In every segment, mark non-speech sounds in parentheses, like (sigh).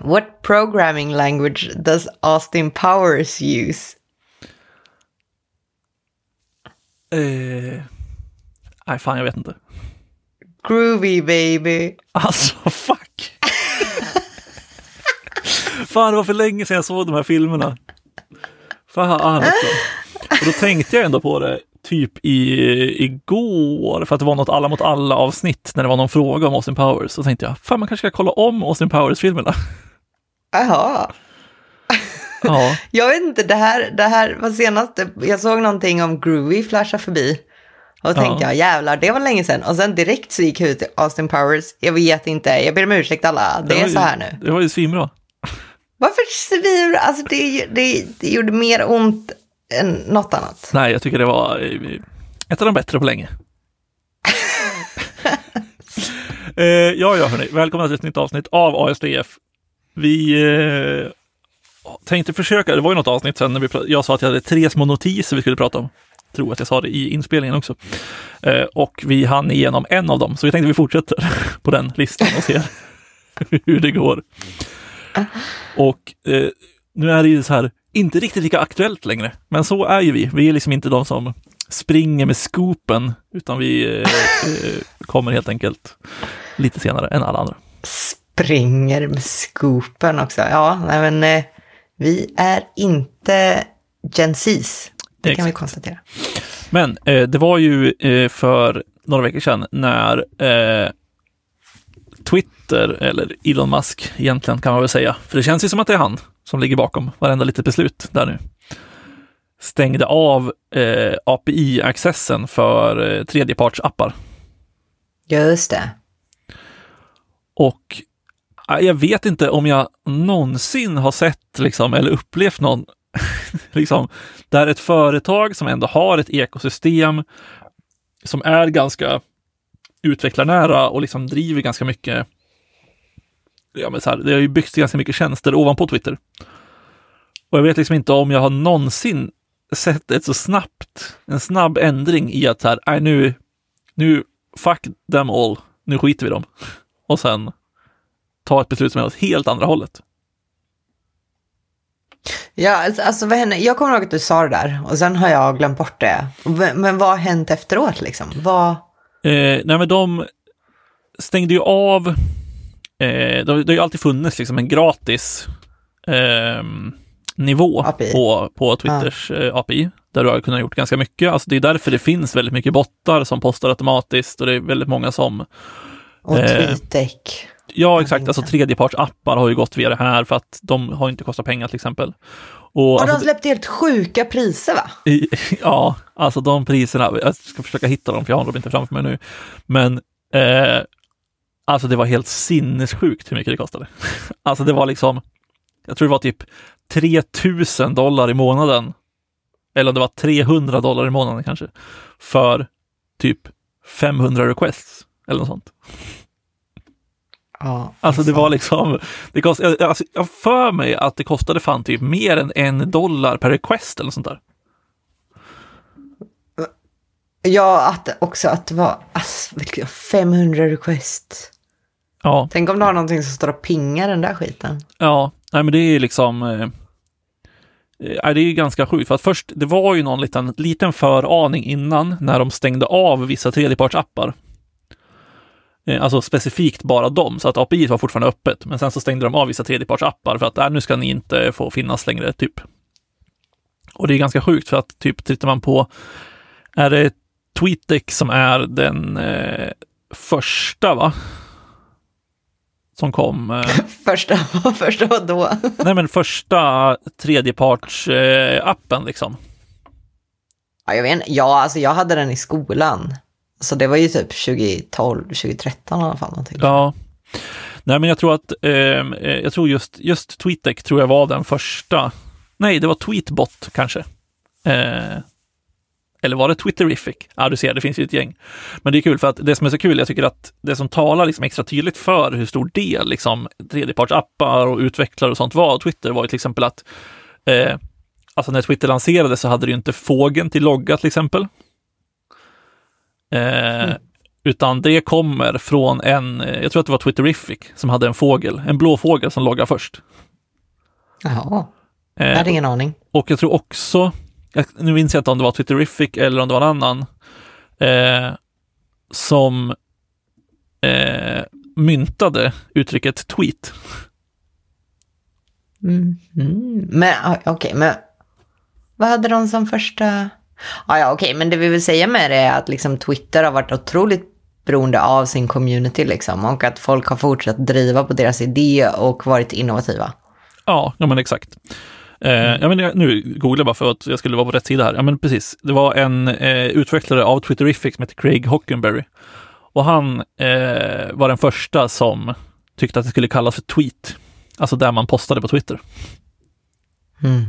What programming language does Austin Powers use? Eh, nej, fan jag vet inte. Groovy baby. Alltså fuck. fan det var för länge sedan jag såg de här filmerna. Fan också. Och då tänkte jag ändå på det typ i, igår, för att det var något alla mot alla avsnitt när det var någon fråga om Austin Powers. Så tänkte jag, fan man kanske ska kolla om Austin Powers-filmerna. Jaha. Ja, (laughs) Jag vet inte, det här, det här var senast, jag såg någonting om Groovy flasha förbi. Och då tänkte Ja. jag, jävlar, det var länge sedan. Och sen direkt så gick jag ut till Austin Powers. Jag vet inte, jag ber om ursäkt alla. Det, var är ju- så här nu. Det var ju svinbra. Varför svir? Alltså det, det, det gjorde mer ont än något annat. Nej, jag tycker det var eh, ett av de bättre på länge. (laughs) eh, ja, ja, hörni. Välkomna till ett nytt avsnitt av ASDF. Vi eh, tänkte försöka, det var ju något avsnitt sen när vi, jag sa att jag hade tre små notiser vi skulle prata om. Tror att jag sa det i inspelningen också. Eh, och vi hann igenom en av dem, så vi tänkte vi fortsätter (laughs) på den listan och ser (laughs) hur det går. Och eh, nu är det ju så här, inte riktigt lika aktuellt längre, men så är ju vi. Vi är liksom inte de som springer med skopen, utan vi eh, eh, kommer helt enkelt lite senare än alla andra. Springer med scoopen också. Ja, nej men eh, vi är inte Gen Zs. Det kan vi Exakt. konstatera. Men eh, det var ju eh, för några veckor sedan när eh, Twitter, eller Elon Musk egentligen kan man väl säga, för det känns ju som att det är han som ligger bakom varenda litet beslut där nu, stängde av eh, API-accessen för eh, tredjepartsappar. Just det. Och Ah, jag vet inte om jag någonsin har sett liksom, eller upplevt någon, (laughs) liksom, där ett företag som ändå har ett ekosystem som är ganska utvecklarnära och liksom driver ganska mycket, ja men så här, det har ju byggts ganska mycket tjänster ovanpå Twitter. Och jag vet liksom inte om jag har någonsin sett ett så snabbt, en snabb ändring i att så här, nej nu, nu, fuck them all, nu skiter vi dem. (laughs) Och sen ta ett beslut som är åt helt andra hållet. Ja, alltså, alltså vad hände? Jag kommer ihåg att du sa det där och sen har jag glömt bort det. Men, vad har hänt efteråt liksom? Vad... Eh, nej men de stängde ju av, eh, det, har- ju alltid funnits liksom en gratis eh, nivå API. på, på Twitters eh, API, där du har kunnat gjort ganska mycket. Alltså det är därför det finns väldigt mycket bottar som postar automatiskt och det är väldigt många som, Och Eh, TweetDeck. Ja exakt, alltså tredjepartsappar har ju gått via det här för att de har inte kostat pengar till exempel. Och, Och alltså, de släppte helt sjuka priser va? I, (laughs) ja, alltså de priserna, jag ska försöka hitta dem för jag har dem inte framför mig nu. Men eh, alltså det var helt sinnessjukt hur mycket det kostade. (laughs) Alltså det var liksom, jag tror det var typ 3000 dollar i månaden. Eller om det var 300 dollar i månaden kanske. För typ 500 requests eller något sånt. Ja. Alltså det var liksom, det kost, jag, alltså, jag för mig att det kostade fan typ mer än en dollar per request eller sånt där. Ja, att, också att det var alltså, vilka- 500 request. Ja, Tänk om du har någonting som står och pingar den där skiten. Ja, nej men det är liksom eh, eh, det är ju ganska sjukt, för att först, det var ju någon liten, liten föraning innan när de stängde av vissa tredjepartsappar. Eh, alltså specifikt bara dem, så att API var fortfarande öppet, men sen så stängde de av vissa tredjepartsappar för att äh, nu ska ni inte få finnas längre, typ. Och det är ganska sjukt för att typ tittar man på, är det TweetDeck som är den eh, första, va? Som kom eh, (laughs) Första, första vad då? (laughs) Nej men första tredjeparts-appen liksom. Ja, jag vet. Ja, alltså jag hade den i skolan. Så det var ju typ 2012, 2013 i alla fall. Någonting. Ja. Nej men jag tror att, ehm, eh, jag tror just, just TweetDeck tror jag var den första. Nej, det var Tweetbot kanske. Eh, eller var det Twitterific? Ja, du ser, det finns ju ett gäng. Men det är kul för att det som är så kul, jag tycker att det som talar liksom extra tydligt för hur stor del liksom, tredjepartsappar och utvecklare och sånt var av Twitter var ju till exempel att eh, alltså när Twitter lanserades så hade det ju inte fågeln till logga till exempel. Eh, Utan det kommer från en, jag tror att det var Twitterific, som hade en fågel, en blå fågel som loggade först. Jaha, jag hade ingen aning. Och jag tror också, nu minns jag inte om det var Twitterific eller om det var en annan, eh, som eh, myntade uttrycket tweet. Mm, mm. Men okej, okay, men vad hade de som första... Ah, ja, okej, okay, men det vi vill säga med det är att liksom Twitter har varit otroligt beroende av sin community liksom och att folk har fortsatt driva på deras idé och varit innovativa. Ja, ja men exakt. Eh, mm. ja, men jag, nu googlar jag bara för att jag skulle vara på rätt sida här. Ja, men precis. Det var en eh, utvecklare av Twitterific som heter Craig Hockenberry. Och han eh, var den första som tyckte att det skulle kallas för tweet. Alltså där man postade på Twitter. Mm.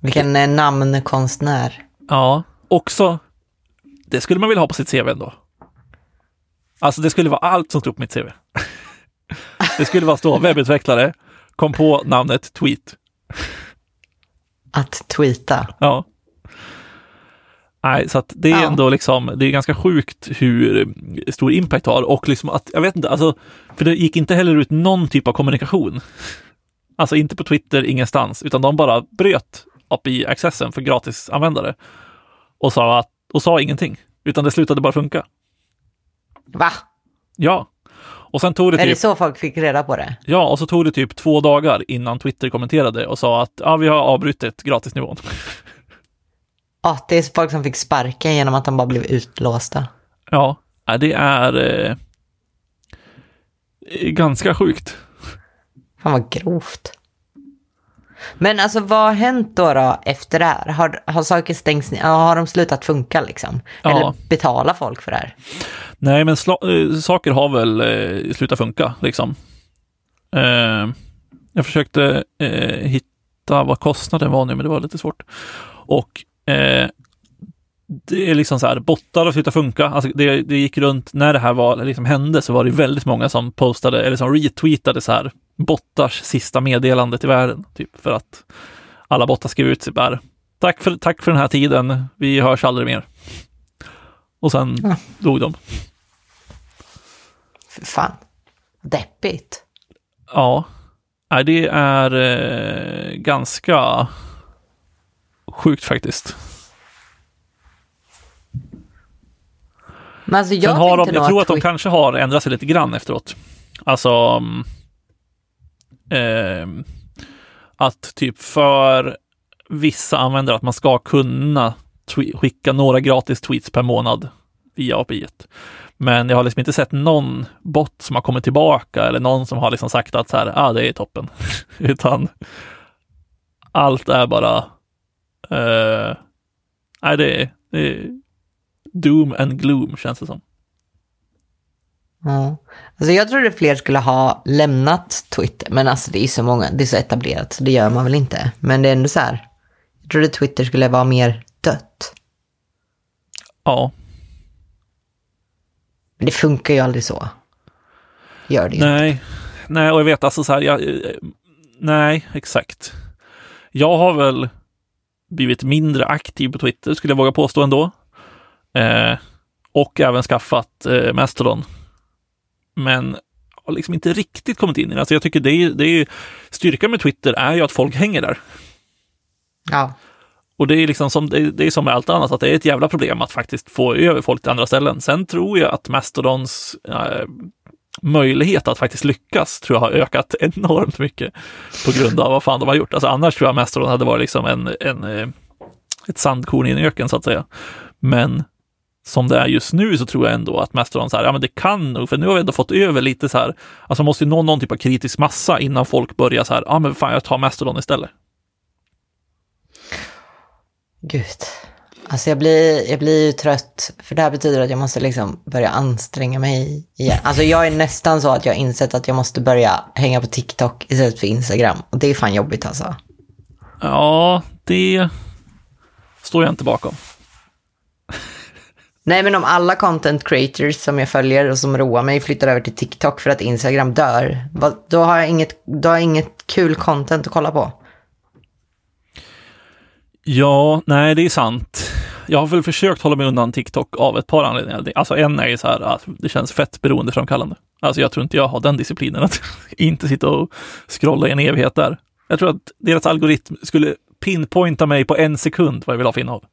Vilken eh, namnkonstnär. Ja, också. Det skulle man vilja ha på sitt CV ändå. Alltså det skulle vara allt som stod på mitt CV. (laughs) det skulle vara stå webbutvecklare, kom på namnet tweet. Att tweeta? Ja. Nej, så att det är ja. ändå liksom, det är ganska sjukt hur stor impact har och liksom att, jag vet inte, alltså, för det gick inte heller ut någon typ av kommunikation. Alltså inte på Twitter, ingenstans, utan de bara bröt API-accessen för gratisanvändare och sa, att, och sa ingenting, utan det slutade bara funka. Va? Ja. Och sen tog det är typ, det så folk fick reda på det? Ja, och så tog det typ två dagar innan Twitter kommenterade och sa att ja, vi har avbrutit gratisnivån. Ja, det är folk som fick sparken genom att de bara blev utlåsta. Ja, det är eh, ganska sjukt. Fan vad grovt. Men alltså vad har hänt då, då efter det här? Har, har saker stängts ner? Har de slutat funka liksom? Ja. Eller betalar folk för det här? Nej, men äh, saker har väl äh, slutat funka liksom. Äh, jag försökte hitta vad kostnaden var nu, men det var lite svårt. Och det är liksom så här, bottar har slutat funka. Alltså det, det gick runt, när det här var, liksom hände så var det väldigt många som postade eller som retweetade så här bottars sista meddelande till världen. Typ för att alla bottar skrev ut sig bara tack för, tack för den här tiden, vi hörs aldrig mer. Och sen ja. dog de. För fan, deppigt. Ja, det är eh, ganska sjukt faktiskt. Men alltså jag Sen har de, jag tror att de kanske har ändrat sig lite grann efteråt. Alltså eh, att typ för vissa användare att man ska kunna skicka några gratis tweets per månad via API. Men jag har liksom inte sett någon bot som har kommit tillbaka eller någon som har liksom sagt att så här, ah, det är toppen. (laughs) Utan allt är bara, eh, nej, det är, det är doom and gloom känns det som. Ja. Alltså jag trodde fler skulle ha lämnat Twitter, men alltså det är så många, det är så etablerat, så det gör man väl inte. Men det är ändå så här, jag trodde Twitter skulle vara mer dött. Ja. Men det funkar ju aldrig så. Gör det ju Nej, inte. nej, och jag vet alltså så här, jag, nej, exakt. Jag har väl blivit mindre aktiv på Twitter, skulle jag våga påstå ändå. Eh, och även skaffat eh, Mastodon. Men har liksom inte riktigt kommit in i det. Alltså jag tycker det är, det är styrkan med Twitter är ju att folk hänger där. Ja. Och det är liksom som, det är, det är som med allt annat, att det är ett jävla problem att faktiskt få över folk till andra ställen. Sen tror jag att Mastodons äh, möjlighet att faktiskt lyckas tror jag har ökat (laughs) enormt mycket på grund av vad fan de har gjort. Alltså annars tror jag Mastodon hade varit liksom en, en, eh, ett sandkorn i en öken så att säga. Men som det är just nu så tror jag ändå att Mastodon så här, ja men det kan nog, för nu har vi ändå fått över lite så här, alltså måste ju nå någon typ av kritisk massa innan folk börjar så här, ja men fan jag tar Mastodon istället. Gud. Alltså jag blir, jag blir ju trött, för det här betyder att jag måste liksom börja anstränga mig igen. Alltså jag är nästan så att jag har insett att jag måste börja hänga på TikTok istället för Instagram. Och det är fan jobbigt alltså. Ja, det står jag inte bakom. Nej, men om alla content creators som jag följer och som roar mig flyttar över till TikTok för att Instagram dör, då har jag inget, då har jag inget kul content att kolla på. Ja, nej, det är sant. jag har väl försökt hålla mig undan TikTok av ett par anledningar. Alltså en är ju så här att det känns fett beroendeframkallande. Alltså jag tror inte jag har den disciplinen att (laughs) inte sitta och scrolla i en evighet där. Jag tror att deras algoritm skulle pinpointa mig på en sekund vad jag vill ha för innehåll.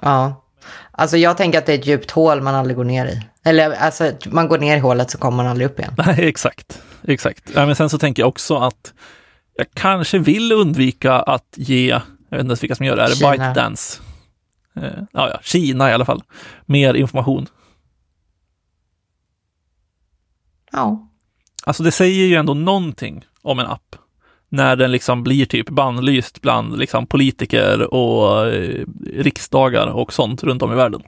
Ja. Alltså jag tänker att det är ett djupt hål man aldrig går ner i. Eller alltså man går ner i hålet så kommer man aldrig upp igen. (laughs) Nej, exakt. Exakt. Ja, men sen så tänker jag också att jag kanske vill undvika att ge, jag vet inte ens vilka som gör det, är det. ByteDance? Eh, ja, ja, Kina i alla fall. Mer information. Ja. Alltså det säger ju ändå någonting om en app. När den liksom blir typ bannlyst bland liksom politiker och eh, riksdagar och sånt runt om i världen.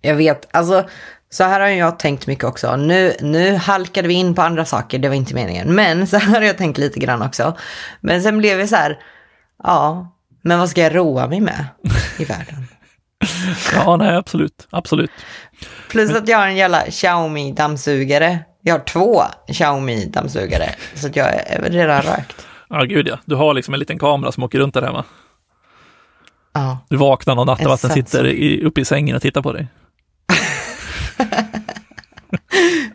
Jag vet, alltså så här har jag tänkt mycket också. Nu, nu halkade vi in på andra saker, det var inte meningen. Men (laughs) så här har jag tänkt lite grann också. Men sen blev vi så här, ja, men vad ska jag roa mig med i världen? (laughs) Ja, nej, absolut, absolut. Plus att jag har en jävla Xiaomi-dammsugare. Jag har två Xiaomi-dammsugare. Så att jag är redan rökt. Ja, gud ja. Du har liksom en liten kamera som åker runt där hemma. Ja. Du vaknar någon natt av att den sitter i, uppe i sängen och tittar på dig. (laughs)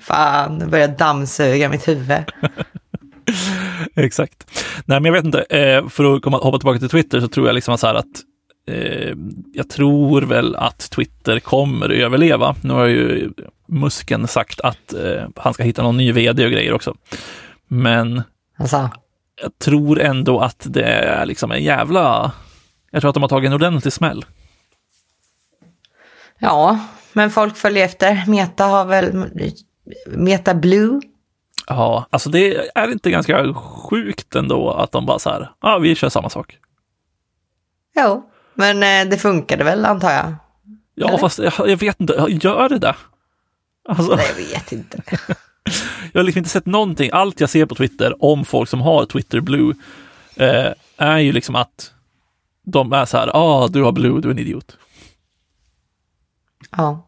Fan, nu börjar dammsuga mitt huvud. (laughs) Exakt. Nej, men jag vet inte. Eh, för att komma, hoppa tillbaka till Twitter så tror jag liksom så här att eh, jag tror väl att Twitter kommer att överleva. Nu har ju Musken sagt att eh, han ska hitta någon ny vd och grejer också. Men Alltså, jag tror ändå att det är liksom en jävla... Jag tror att de har tagit en ordentlig smäll. ja, men folk följer efter. Meta har väl, Meta Blue. Ja, alltså det är inte ganska sjukt ändå att de bara så här, ja, ah, vi kör samma sak. Jo, men eh, det funkade väl antar jag. Ja, Eller? fast jag, jag vet inte, gör det det? Alltså, Nej, jag vet inte. (laughs) jag har liksom inte sett någonting. Allt jag ser på Twitter om folk som har Twitter Blue eh, är ju liksom att de är så här, ah, du har Blue, du är en idiot. Ja.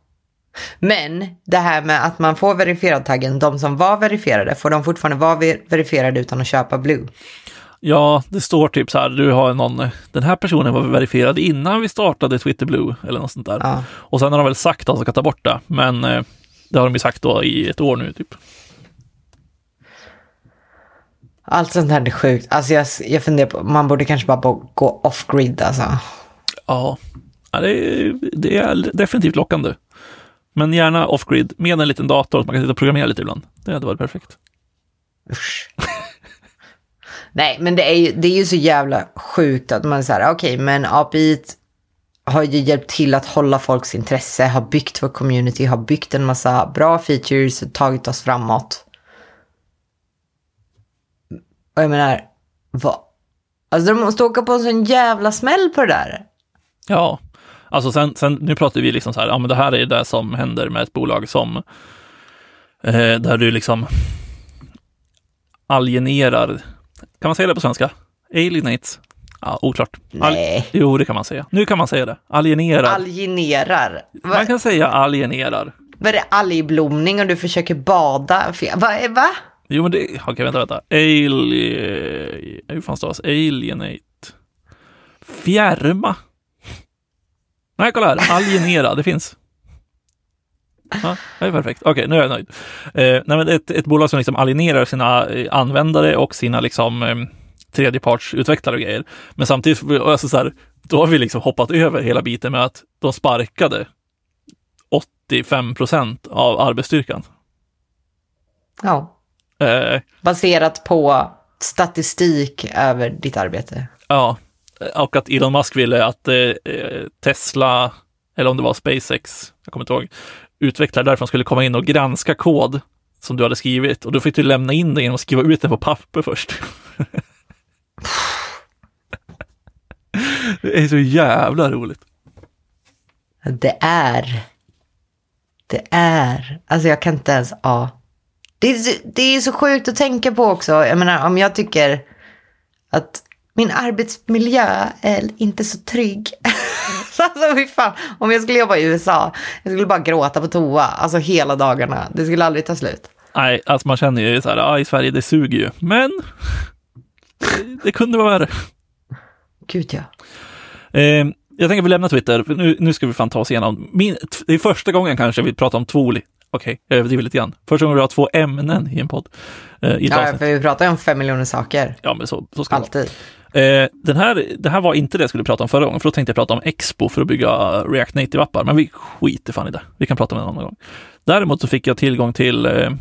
Men det här med att man får verifierad taggen, de som var verifierade, får de fortfarande vara ver- verifierade utan att köpa Blue? Ja, det står typ så här, du har någon, den här personen var verifierad innan vi startade Twitter Blue eller något sånt där. Ja. Och sen har de väl sagt att de ska ta bort det, men eh, det har de ju sagt då i ett år nu typ. Allt sånt här är sjukt. Alltså jag, jag funderar på, man borde kanske bara gå off-grid alltså. Ja, ja det, är, det är definitivt lockande. Men gärna off-grid med en liten dator, så man kan sitta och programmera lite ibland. Det hade varit perfekt. Usch. (laughs) Nej, men det är, ju, det är ju så jävla sjukt att man säger, okej, men API har ju hjälpt till att hålla folks intresse, har byggt vår community, har byggt en massa bra features tagit oss framåt. Och jag menar, vad? Alltså de måste åka på en sån jävla smäll på det där. Ja, alltså sen, sen nu pratar vi liksom så här, ja men det här är det som händer med ett bolag som eh, där du liksom alienerar, kan man säga det på svenska? Alienates? Ja, oklart. Al- Nej. jo, det kan man säga. Nu kan man säga det. Alienerar. Alienerar. man Vad kan säga alienerar. vad är det algblomning och du försöker bada? Va? va? Jo, men det, okej, vänta, vänta. Ali... Hur fan stavas Alienate? Fjärma? Nej, kolla här. Alienera, det finns. Ja, det är perfekt. Okej, nu är jag nöjd. Eh, nej, men ett, ett bolag som liksom alienerar sina eh, användare och sina liksom eh, tredjepartsutvecklare och grejer. Men samtidigt, alltså så här, då har vi liksom hoppat över hela biten med att de sparkade 85 procent av arbetsstyrkan. Ja. Eh, Baserat på statistik över ditt arbete. Ja, och att Elon Musk ville att eh, Tesla, eller om det var SpaceX, jag kommer inte ihåg, utvecklare därifrån skulle komma in och granska kod som du hade skrivit och då fick du lämna in det genom att skriva ut det på papper först. (laughs) det är så jävla roligt. Det är. Det är. Alltså jag kan inte ens, ja. Det är, det är så sjukt att tänka på också. Jag menar om jag tycker att min arbetsmiljö är inte så trygg. (laughs) alltså fy fan. Om jag skulle jobba i USA, jag skulle bara gråta på toa. Alltså hela dagarna. Det skulle aldrig ta slut. Nej, alltså man känner ju så här, ja, i Sverige det suger ju, men det, (laughs) det kunde vara värre. Gud ja. Eh, jag tänker att vi lämnar Twitter, nu, nu ska vi fan ta oss igenom. Min, det är första gången kanske vi pratar om två okej, okay, jag överdriver lite grann. Första gången vi har två ämnen i en podd. Eh, i ja, avsnitt. för vi pratar ju om fem miljoner saker. Ja, men så, så ska Alltid. det eh, den här, det här var inte det jag skulle prata om förra gången, för då tänkte jag prata om Expo för att bygga React Native-appar, men vi skiter fan i det. Vi kan prata om det en annan gång. Däremot så fick jag tillgång till eh,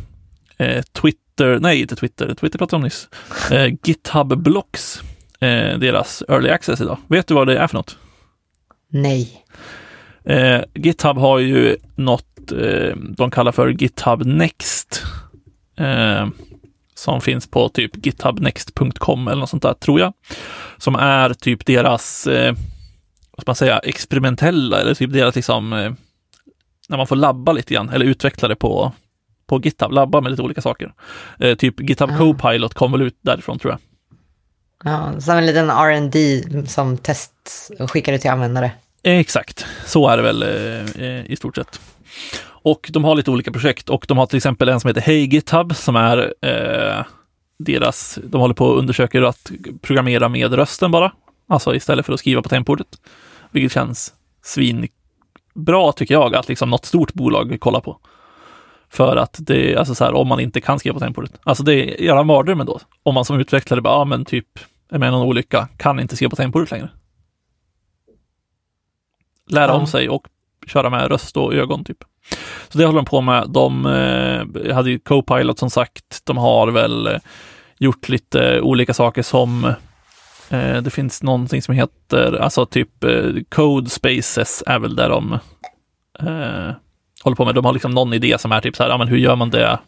eh Twitter, nej inte Twitter, Twitter pratade om nyss, eh, GitHub Blocks, eh, deras early access idag. Vet du vad det är för något? Nej. Eh, GitHub har ju något de kallar för GitHub Next. Eh, som finns på typ githubnext.com eller något sånt där, tror jag. Som är typ deras, eh, vad ska man säga, experimentella eller typ deras liksom, eh, när man får labba lite grann eller utveckla det på, på GitHub, labba med lite olika saker. Eh, typ GitHub ja. Copilot kom väl ut därifrån tror jag. Ja, som en liten R&D som test skickar det till användare. Exakt, så är det väl eh, i stort sett. Och de har lite olika projekt och de har till exempel en som heter Hey GitHub som är eh, deras, de håller på och undersöker att programmera med rösten bara. Alltså istället för att skriva på tempordet. Vilket känns svinbra tycker jag att liksom något stort bolag kollar på. För att det, alltså så här, om man inte kan skriva på tempordet. Alltså det är göra mardrömmen då. Om man som utvecklare bara, ja men typ, är med någon olycka, kan inte skriva på tempordet längre lära ja. om sig och köra med röst och ögon typ. Så det håller de på med. De eh, hade ju Copilot som sagt. De har väl eh, gjort lite olika saker som eh, det finns någonting som heter, alltså typ eh, Code Spaces är väl där de eh, håller på med. De har liksom någon idé som är typ så här, ja men hur gör man det?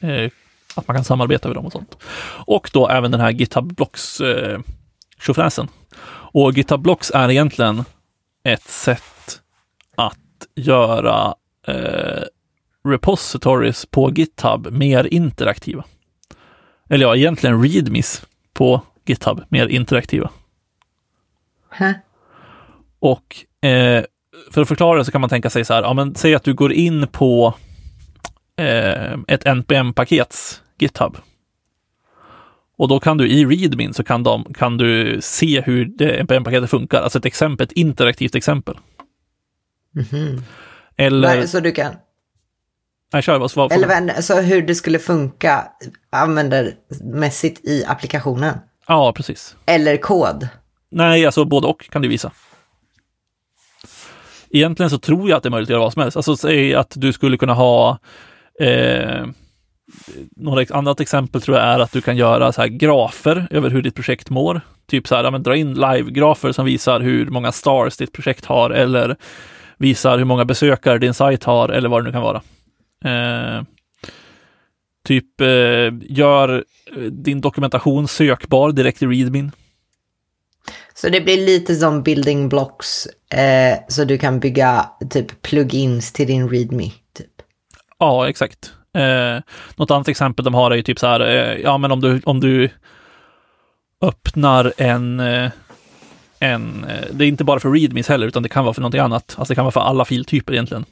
Eh, att man kan samarbeta med dem och sånt. Och då även den här GitHub Blocks eh, tjofräsen. Och GitHub Blocks är egentligen ett sätt att göra eh, repositories på GitHub mer interaktiva. Eller ja, egentligen readmis på GitHub mer interaktiva. Huh? Och eh, för att förklara det så kan man tänka sig så här, ja men säg att du går in på eh, ett NPM-pakets GitHub och då kan du i readmin så kan, de, kan du se hur det NPM-paketet funkar, alltså ett exempel, ett interaktivt exempel. Mm -hmm. Eller... Nej, så du kan... Nej, kör, vad svar Eller alltså hur det skulle funka användarmässigt i applikationen. Ja, precis. Eller kod. Nej, alltså både och kan du visa. Egentligen så tror jag att det är möjligt att göra vad som helst. Alltså säg att du skulle kunna ha eh, några annat exempel tror jag är att du kan göra så här grafer över hur ditt projekt mår. Typ så här, ja, men dra in live-grafer som visar hur många stars ditt projekt har eller visar hur många besökare din sajt har eller vad det nu kan vara. Eh, typ eh, gör din dokumentation sökbar direkt i readmin. Så det blir lite som building blocks, eh, så du kan bygga typ plugins till din readme. Typ. Ja, exakt. Eh, något annat exempel de har är ju typ så här, eh, ja men om du, om du öppnar en, eh, en, eh, det är inte bara för readmes heller, utan det kan vara för någonting annat. Alltså det kan vara för alla filtyper egentligen.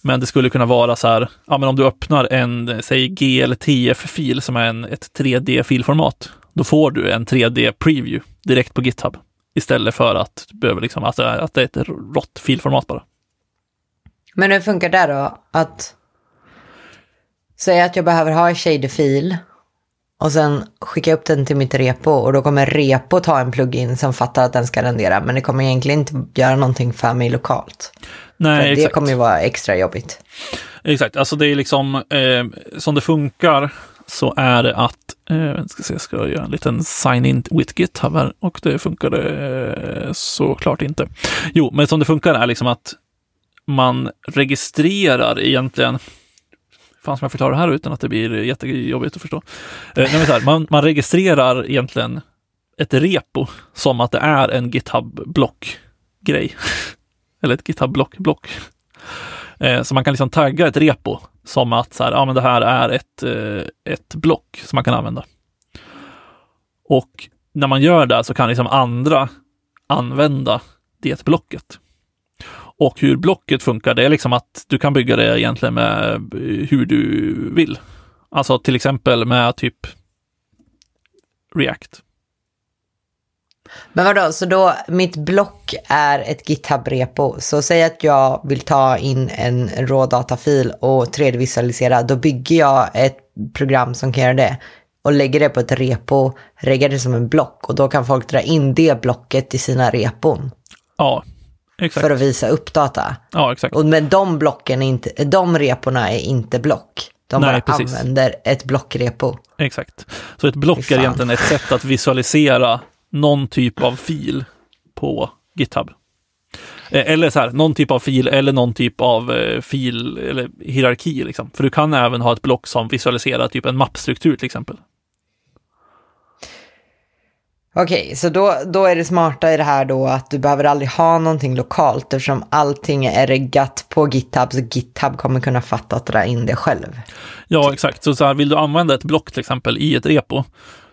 Men det skulle kunna vara så här, ja men om du öppnar en, eh, säg GLTF-fil som är en, ett 3D-filformat, då får du en 3D-preview direkt på GitHub. Istället för att du behöver liksom, alltså, att det är ett rått filformat bara. Men hur funkar det då? Att Säg att jag behöver ha en shader-fil och sen skicka upp den till mitt repo och då kommer repo ta en plugin som fattar att den ska rendera men det kommer egentligen inte göra någonting för mig lokalt. Nej, exakt. Det kommer ju vara extra jobbigt. Exakt, alltså det är liksom eh, som det funkar så är det att, eh, ska se, ska jag göra en liten sign-in with GitHub här och det funkade eh, såklart inte. Jo, men som det funkar är liksom att man registrerar egentligen fan ska man förklara det här utan att det blir jättejobbigt att förstå? Eh, nej, så här, man, man registrerar egentligen ett repo som att det är en GitHub-block-grej. (laughs) Eller ett GitHub-block-block. Eh, så man kan liksom tagga ett repo som att så här, ja, men det här är ett, eh, ett block som man kan använda. Och när man gör det så kan liksom andra använda det blocket. Och hur blocket funkar, det är liksom att du kan bygga det egentligen med hur du vill. Alltså till exempel med typ React. Men vadå, så då mitt block är ett GitHub-repo. Så säg att jag vill ta in en rådatafil och 3D-visualisera. Då bygger jag ett program som kan göra det. Och lägger det på ett repo, reggar det som en block. Och då kan folk dra in det blocket i sina repon. Ja, exakt. För att visa upp data. Ja, exakt. Och men de blocken inte, de reporna är inte block. De Nej, bara precis. använder ett blockrepo. Exakt. Så ett block är egentligen ett sätt att visualisera någon typ av fil på GitHub. Eh, Eller så här, någon typ av fil eller någon typ av eh, fil eller hierarki. Liksom. För du kan även ha ett block som visualiserar typ en mappstruktur till exempel. Okej, så då, då är det smarta i det här då att du behöver aldrig ha någonting lokalt eftersom allting är reggat på GitHub så GitHub kommer kunna fatta att dra in det själv. Ja, exakt. Så, så här, vill du använda ett block till exempel i ett repo,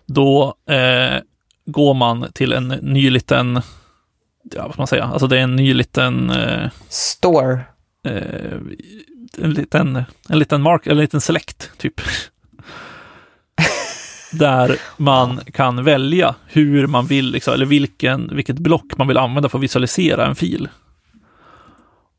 då eh, går man till en ny liten, ja vad ska man säga, alltså det är en ny liten, eh, Store. eh, en liten, en liten mark, en liten select typ. Där man kan välja hur man vill, liksom, eller vilken, vilket block man vill använda för att visualisera en fil.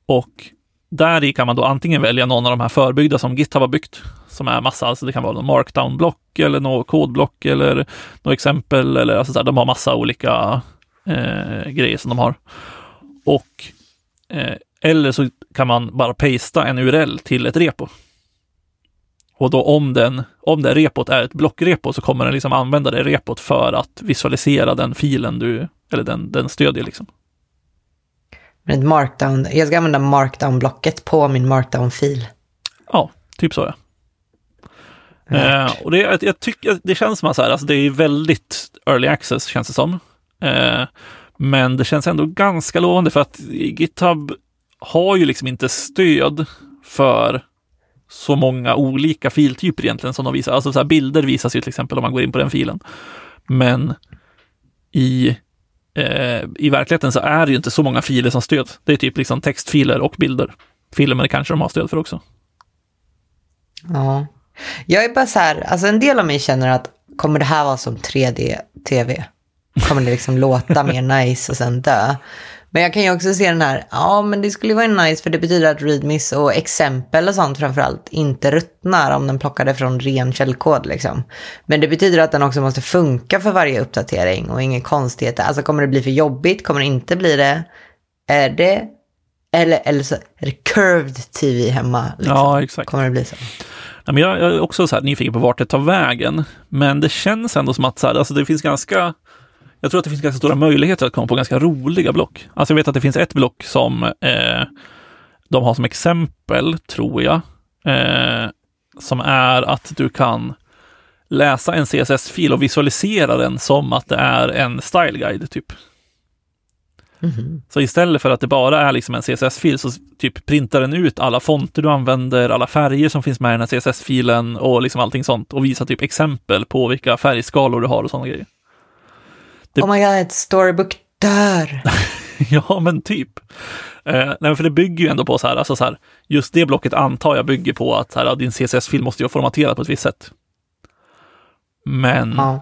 Och där i kan man då antingen välja någon av de här förbyggda som GitHub har byggt, som är massa, alltså det kan vara någon markdown-block eller något kodblock eller något exempel, eller alltså så här, de har massa olika eh, grejer som de har. Och eh, eller så kan man bara pasta en URL till ett repo. Och då om, den, om det repot är ett blockrepo så kommer den liksom använda det repot för att visualisera den filen du, eller den, den stödjer liksom. Med markdown. Jag ska använda markdown-blocket på min markdown-fil. Ja, typ så ja. Eh, och det, jag, jag tycker, det känns som att så här, alltså det är väldigt early access känns det som. Eh, men det känns ändå ganska lovande för att GitHub har ju liksom inte stöd för så många olika filtyper egentligen som de visar. Alltså så här, bilder visas ju till exempel om man går in på den filen. Men i, eh, i verkligheten så är det ju inte så många filer som stöds. Det är typ liksom textfiler och bilder. Filmer kanske de har stöd för också. Ja. Jag är bara så här, alltså en del av mig känner att kommer det här vara som 3D-tv? Kommer det liksom låta mer (laughs) nice och sen dö? Men jag kan ju också se den här, ja men det skulle vara nice för det betyder att readmes och exempel och sånt framförallt inte ruttnar om den plockade från ren källkod liksom. Men det betyder att den också måste funka för varje uppdatering och ingen konstighet. Alltså kommer det bli för jobbigt? Kommer det inte bli det? Är det, eller, eller så är det curved tv hemma? Liksom. Ja, exakt. Kommer det bli så? Ja, men jag, jag är också så nyfiken på vart det tar vägen. Men det känns ändå som att så här, alltså det finns ganska, jag tror att det finns ganska stora möjligheter att komma på ganska roliga block. Alltså jag vet att det finns ett block som eh, de har som exempel, tror jag, eh, som är att du kan läsa en CSS-fil och visualisera den som att det är en style guide typ. Så istället för att det bara är liksom en CSS-fil så typ printar den ut alla fonter du använder, alla färger som finns med i den här CSS-filen och liksom allting sånt och visar typ exempel på vilka färgskalor du har och sådana grejer. Det- Oh my god, Storybook dör. (laughs) ja, men typ. Eh, nej, för det bygger ju ändå på så här, alltså så här, just det blocket antar jag bygger på att här, din CSS-fil måste ju vara formaterad på ett visst sätt. Men Ja.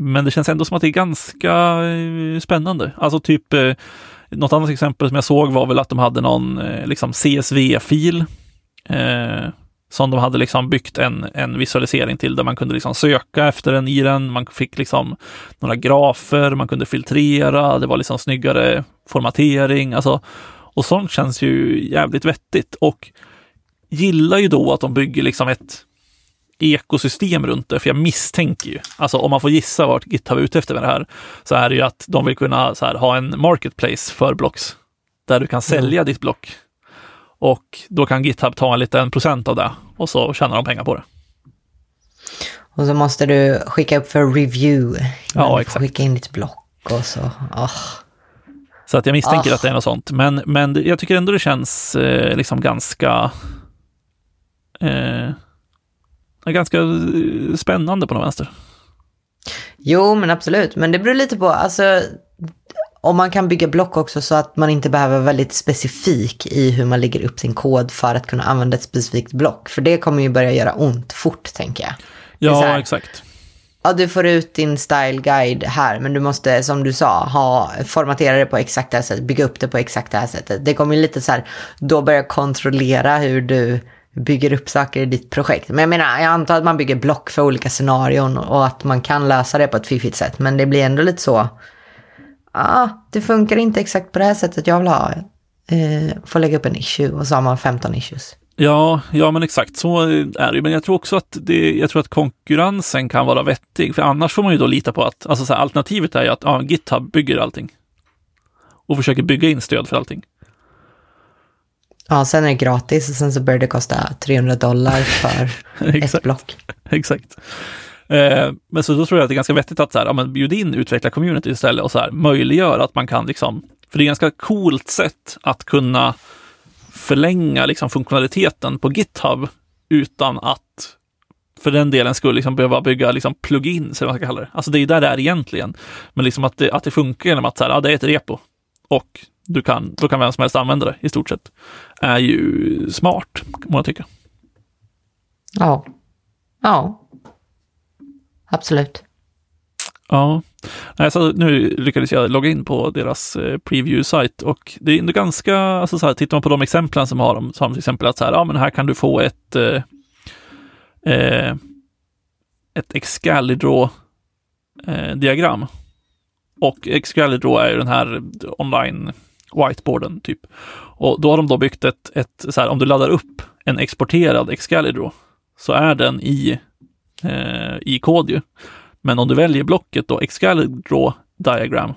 Men det känns ändå som att det är ganska eh, spännande. Alltså typ eh, något annat exempel som jag såg var väl att de hade någon eh, liksom CSV-fil eh, som de hade liksom byggt en, en visualisering till där man kunde liksom söka efter den i den. Man fick liksom några grafer, man kunde filtrera, det var liksom snyggare formatering. Alltså, och sånt känns ju jävligt vettigt och gillar ju då att de bygger liksom ett ekosystem runt det, för jag misstänker ju, alltså om man får gissa vart GitHub är ute efter med det här, så är det ju att de vill kunna här, ha en marketplace för blocks, där du kan sälja ditt block. Och då kan GitHub ta en liten procent av det och så tjänar de pengar på det. Och så måste du skicka upp för review. Ja, exakt. Skicka in ditt block och så. ah. Så att jag misstänker Ah. att det är något sånt. Men, men jag tycker ändå det känns eh, liksom ganska eh, ganska eh, spännande på något vänster. Jo, men absolut. Men det beror lite på, alltså, om man kan bygga block också så att man inte behöver vara väldigt specifik i hur man lägger upp sin kod för att kunna använda ett specifikt block. För det kommer ju börja göra ont fort, tänker jag. Ja, här. exakt. ja, du får ut din style guide här, men du måste, som du sa, ha, formatera det på exakt det här sättet, bygga upp det på exakt det här sättet. Det kommer ju lite så här, då börja kontrollera hur du bygger upp saker i ditt projekt. Men jag menar, jag antar att man bygger block för olika scenarion och att man kan lösa det på ett fiffigt sätt, men det blir ändå lite så, ja, det funkar inte exakt på det här sättet jag vill ha. Eh, får lägga upp en issue och så har man 15 issues. Ja, ja men exakt så är det Men jag tror också att, det, jag tror att konkurrensen kan vara vettig. För annars får man ju då lita på att, alltså så här, alternativet är ju att ja, GitHub bygger allting. Och försöker bygga in stöd för allting. Ja, sen är det gratis och sen så börjar det kosta 300 dollar (laughs) för ett block. Exakt. Eh, men så då tror jag att det är ganska vettigt att så här, ja, men bjud in utvecklar-community istället och så här, möjliggör att man kan liksom, för det är ganska coolt sätt att kunna förlänga liksom, funktionaliteten på GitHub utan att för den delen skulle liksom behöva bygga liksom plugins, eller vad man ska kalla det. Alltså det är där det är egentligen. Men liksom att det, att det funkar genom att så här, ja, det är ett repo och du kan, då kan vem som helst använda det i stort sett. Är ju smart, kan man tycka. Ja. Ja. Absolut. Ja, alltså, nu lyckades jag logga in på deras eh, preview-sajt och det är ändå ganska, alltså så här, tittar man på de exemplen som har de, så har de till exempel att så här, ja men här kan du få ett eh, eh ett Excalibur-diagram. Och Excalidraw är ju den här online whiteboarden typ. Och då har de då byggt ett, ett så här, om du laddar upp en exporterad Excalidraw, så är den i, eh, i kod ju. Men om du väljer blocket då, Excalibur Diagram,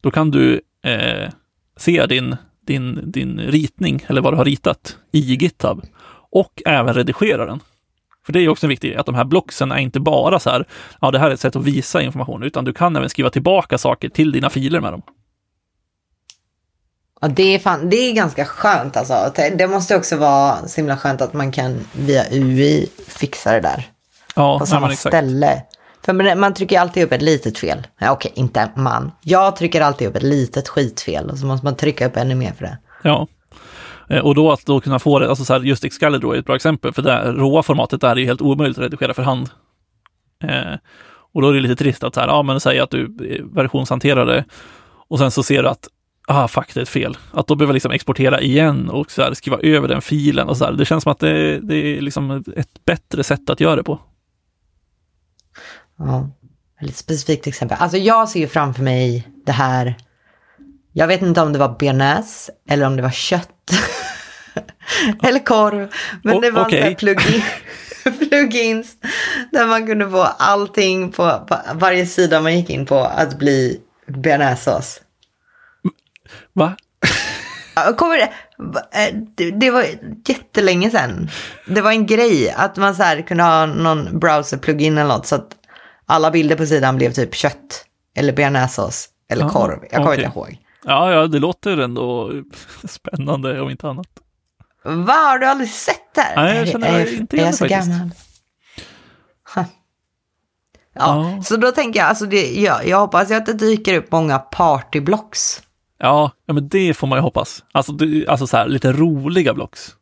då kan du eh, se din, din, din ritning, eller vad du har ritat, i GitHub och även redigera den. För det är också viktigt att de här blocksen är inte bara så här, ja det här är ett sätt att visa information, utan du kan även skriva tillbaka saker till dina filer med dem. Ja, det är, fan, det är ganska skönt alltså. Det måste också vara så himla skönt att man kan via UI fixa det där. Ja, på samma ställe. För man trycker alltid upp ett litet fel. Ja, okej, inte man. Jag trycker alltid upp ett litet skitfel och så måste man trycka upp ännu mer för det. Ja. Eh, och då att då kunna få det, alltså så här, just Excalibur är ett bra exempel, för det råa formatet där är ju helt omöjligt att redigera för hand. Eh, och då är det lite trist att så här, ja men säg att du versionshanterar det och sen så ser du att ah, fuck, det är ett fel. Att då behöva liksom exportera igen och så här, skriva över den filen och så här. Det känns som att det, det är liksom ett bättre sätt att göra det på. Ja, ett specifikt exempel. Alltså jag ser ju framför mig det här. Jag vet inte om det var bearnaise eller om det var kött. (laughs) eller korv. Men oh, det var okay. plugin, (laughs) plugins där man kunde få allting på, på, varje sida man gick in på att bli bearnaisesås. Va? Kommer det, eh, det, det var jättelänge sedan. Det var en grej att man så här kunde ha någon browser-plugin eller något så att alla bilder på sidan blev typ kött eller bearnaisesås eller korv. Jag kommer okay. inte ihåg. Ja, ja, det låter ändå (laughs) spännande om inte annat. Va, har du aldrig sett det här? Nej, jag känner är, inte igen så faktiskt. gammal? Ja, ja, så då tänker jag, alltså det, jag, jag hoppas att det dyker upp många partyblocks. Ja, ja, men det får man ju hoppas. Alltså, det, alltså så här, lite roliga blocks.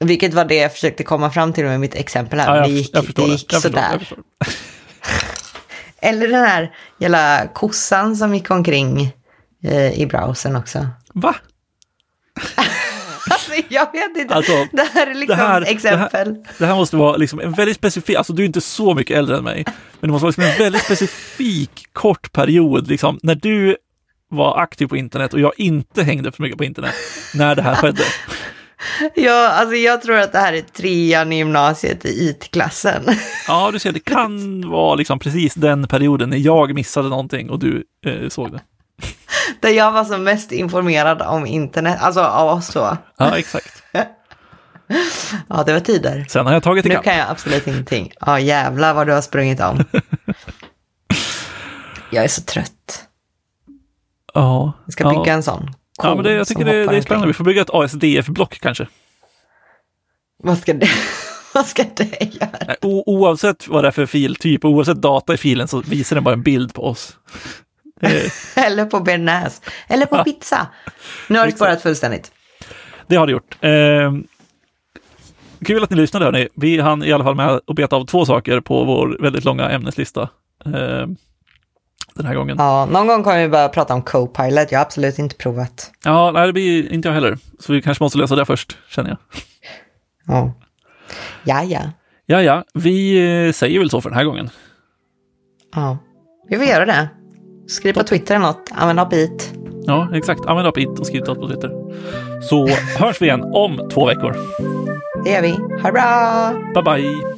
Vilket var det jag försökte komma fram till med mitt exempel här. Ja, jag, det gick, det gick det. sådär. (laughs) Eller den här jävla kossan som gick omkring eh, i browsern också. Va? (laughs) alltså, jag vet inte. Alltså, det här är liksom det här, exempel. Det här, det här, måste vara liksom en väldigt specifik, alltså du är inte så mycket äldre än mig, men det måste vara liksom en väldigt specifik kort period, liksom, när du var aktiv på internet och jag inte hängde för mycket på internet, när det här skedde. Ja, alltså jag tror att det här är trean i gymnasiet i IT-klassen. Ja, du ser, det kan vara liksom precis den perioden när jag missade någonting och du eh, såg det. Där jag var som mest informerad om internet, alltså av oss två. Ja, exakt. (laughs) ja, det var tider. Sen har jag tagit ikapp. Nu kan jag absolut ingenting. Ja, jävlar vad du har sprungit om. (laughs) jag är så trött. Ja. Jag ska bygga ja. en sån ja, men det, jag tycker det, det är spännande. Vi får bygga ett ASDF-block kanske. Vad ska det, (laughs) vad ska det göra? O, oavsett vad det är för filtyp, oavsett data i filen så visar den bara en bild på oss. (laughs) Eller på bearnaise. Eller på ja. pizza. Nu har det spårat fullständigt. Det har det gjort. Eh, Kul att ni lyssnade hörni. Vi hann i alla fall med att beta av två saker på vår väldigt långa ämneslista. Eh, den här gången. Ja, någon gång kommer vi börja prata om Copilot. Jag har absolut inte provat. Ja, nej, det blir inte jag heller. Så vi kanske måste lösa det först, känner jag. Ja, ja. ja. Ja, ja, vi eh, säger väl så för den här gången. ja. Vi får göra det. Skriv på Twitter eller något. Använd Appit. Ja, exakt. Använd API och skriv oss på Twitter. Så hörs vi igen om två veckor. Det gör vi. Ha det bra! Bye, bye!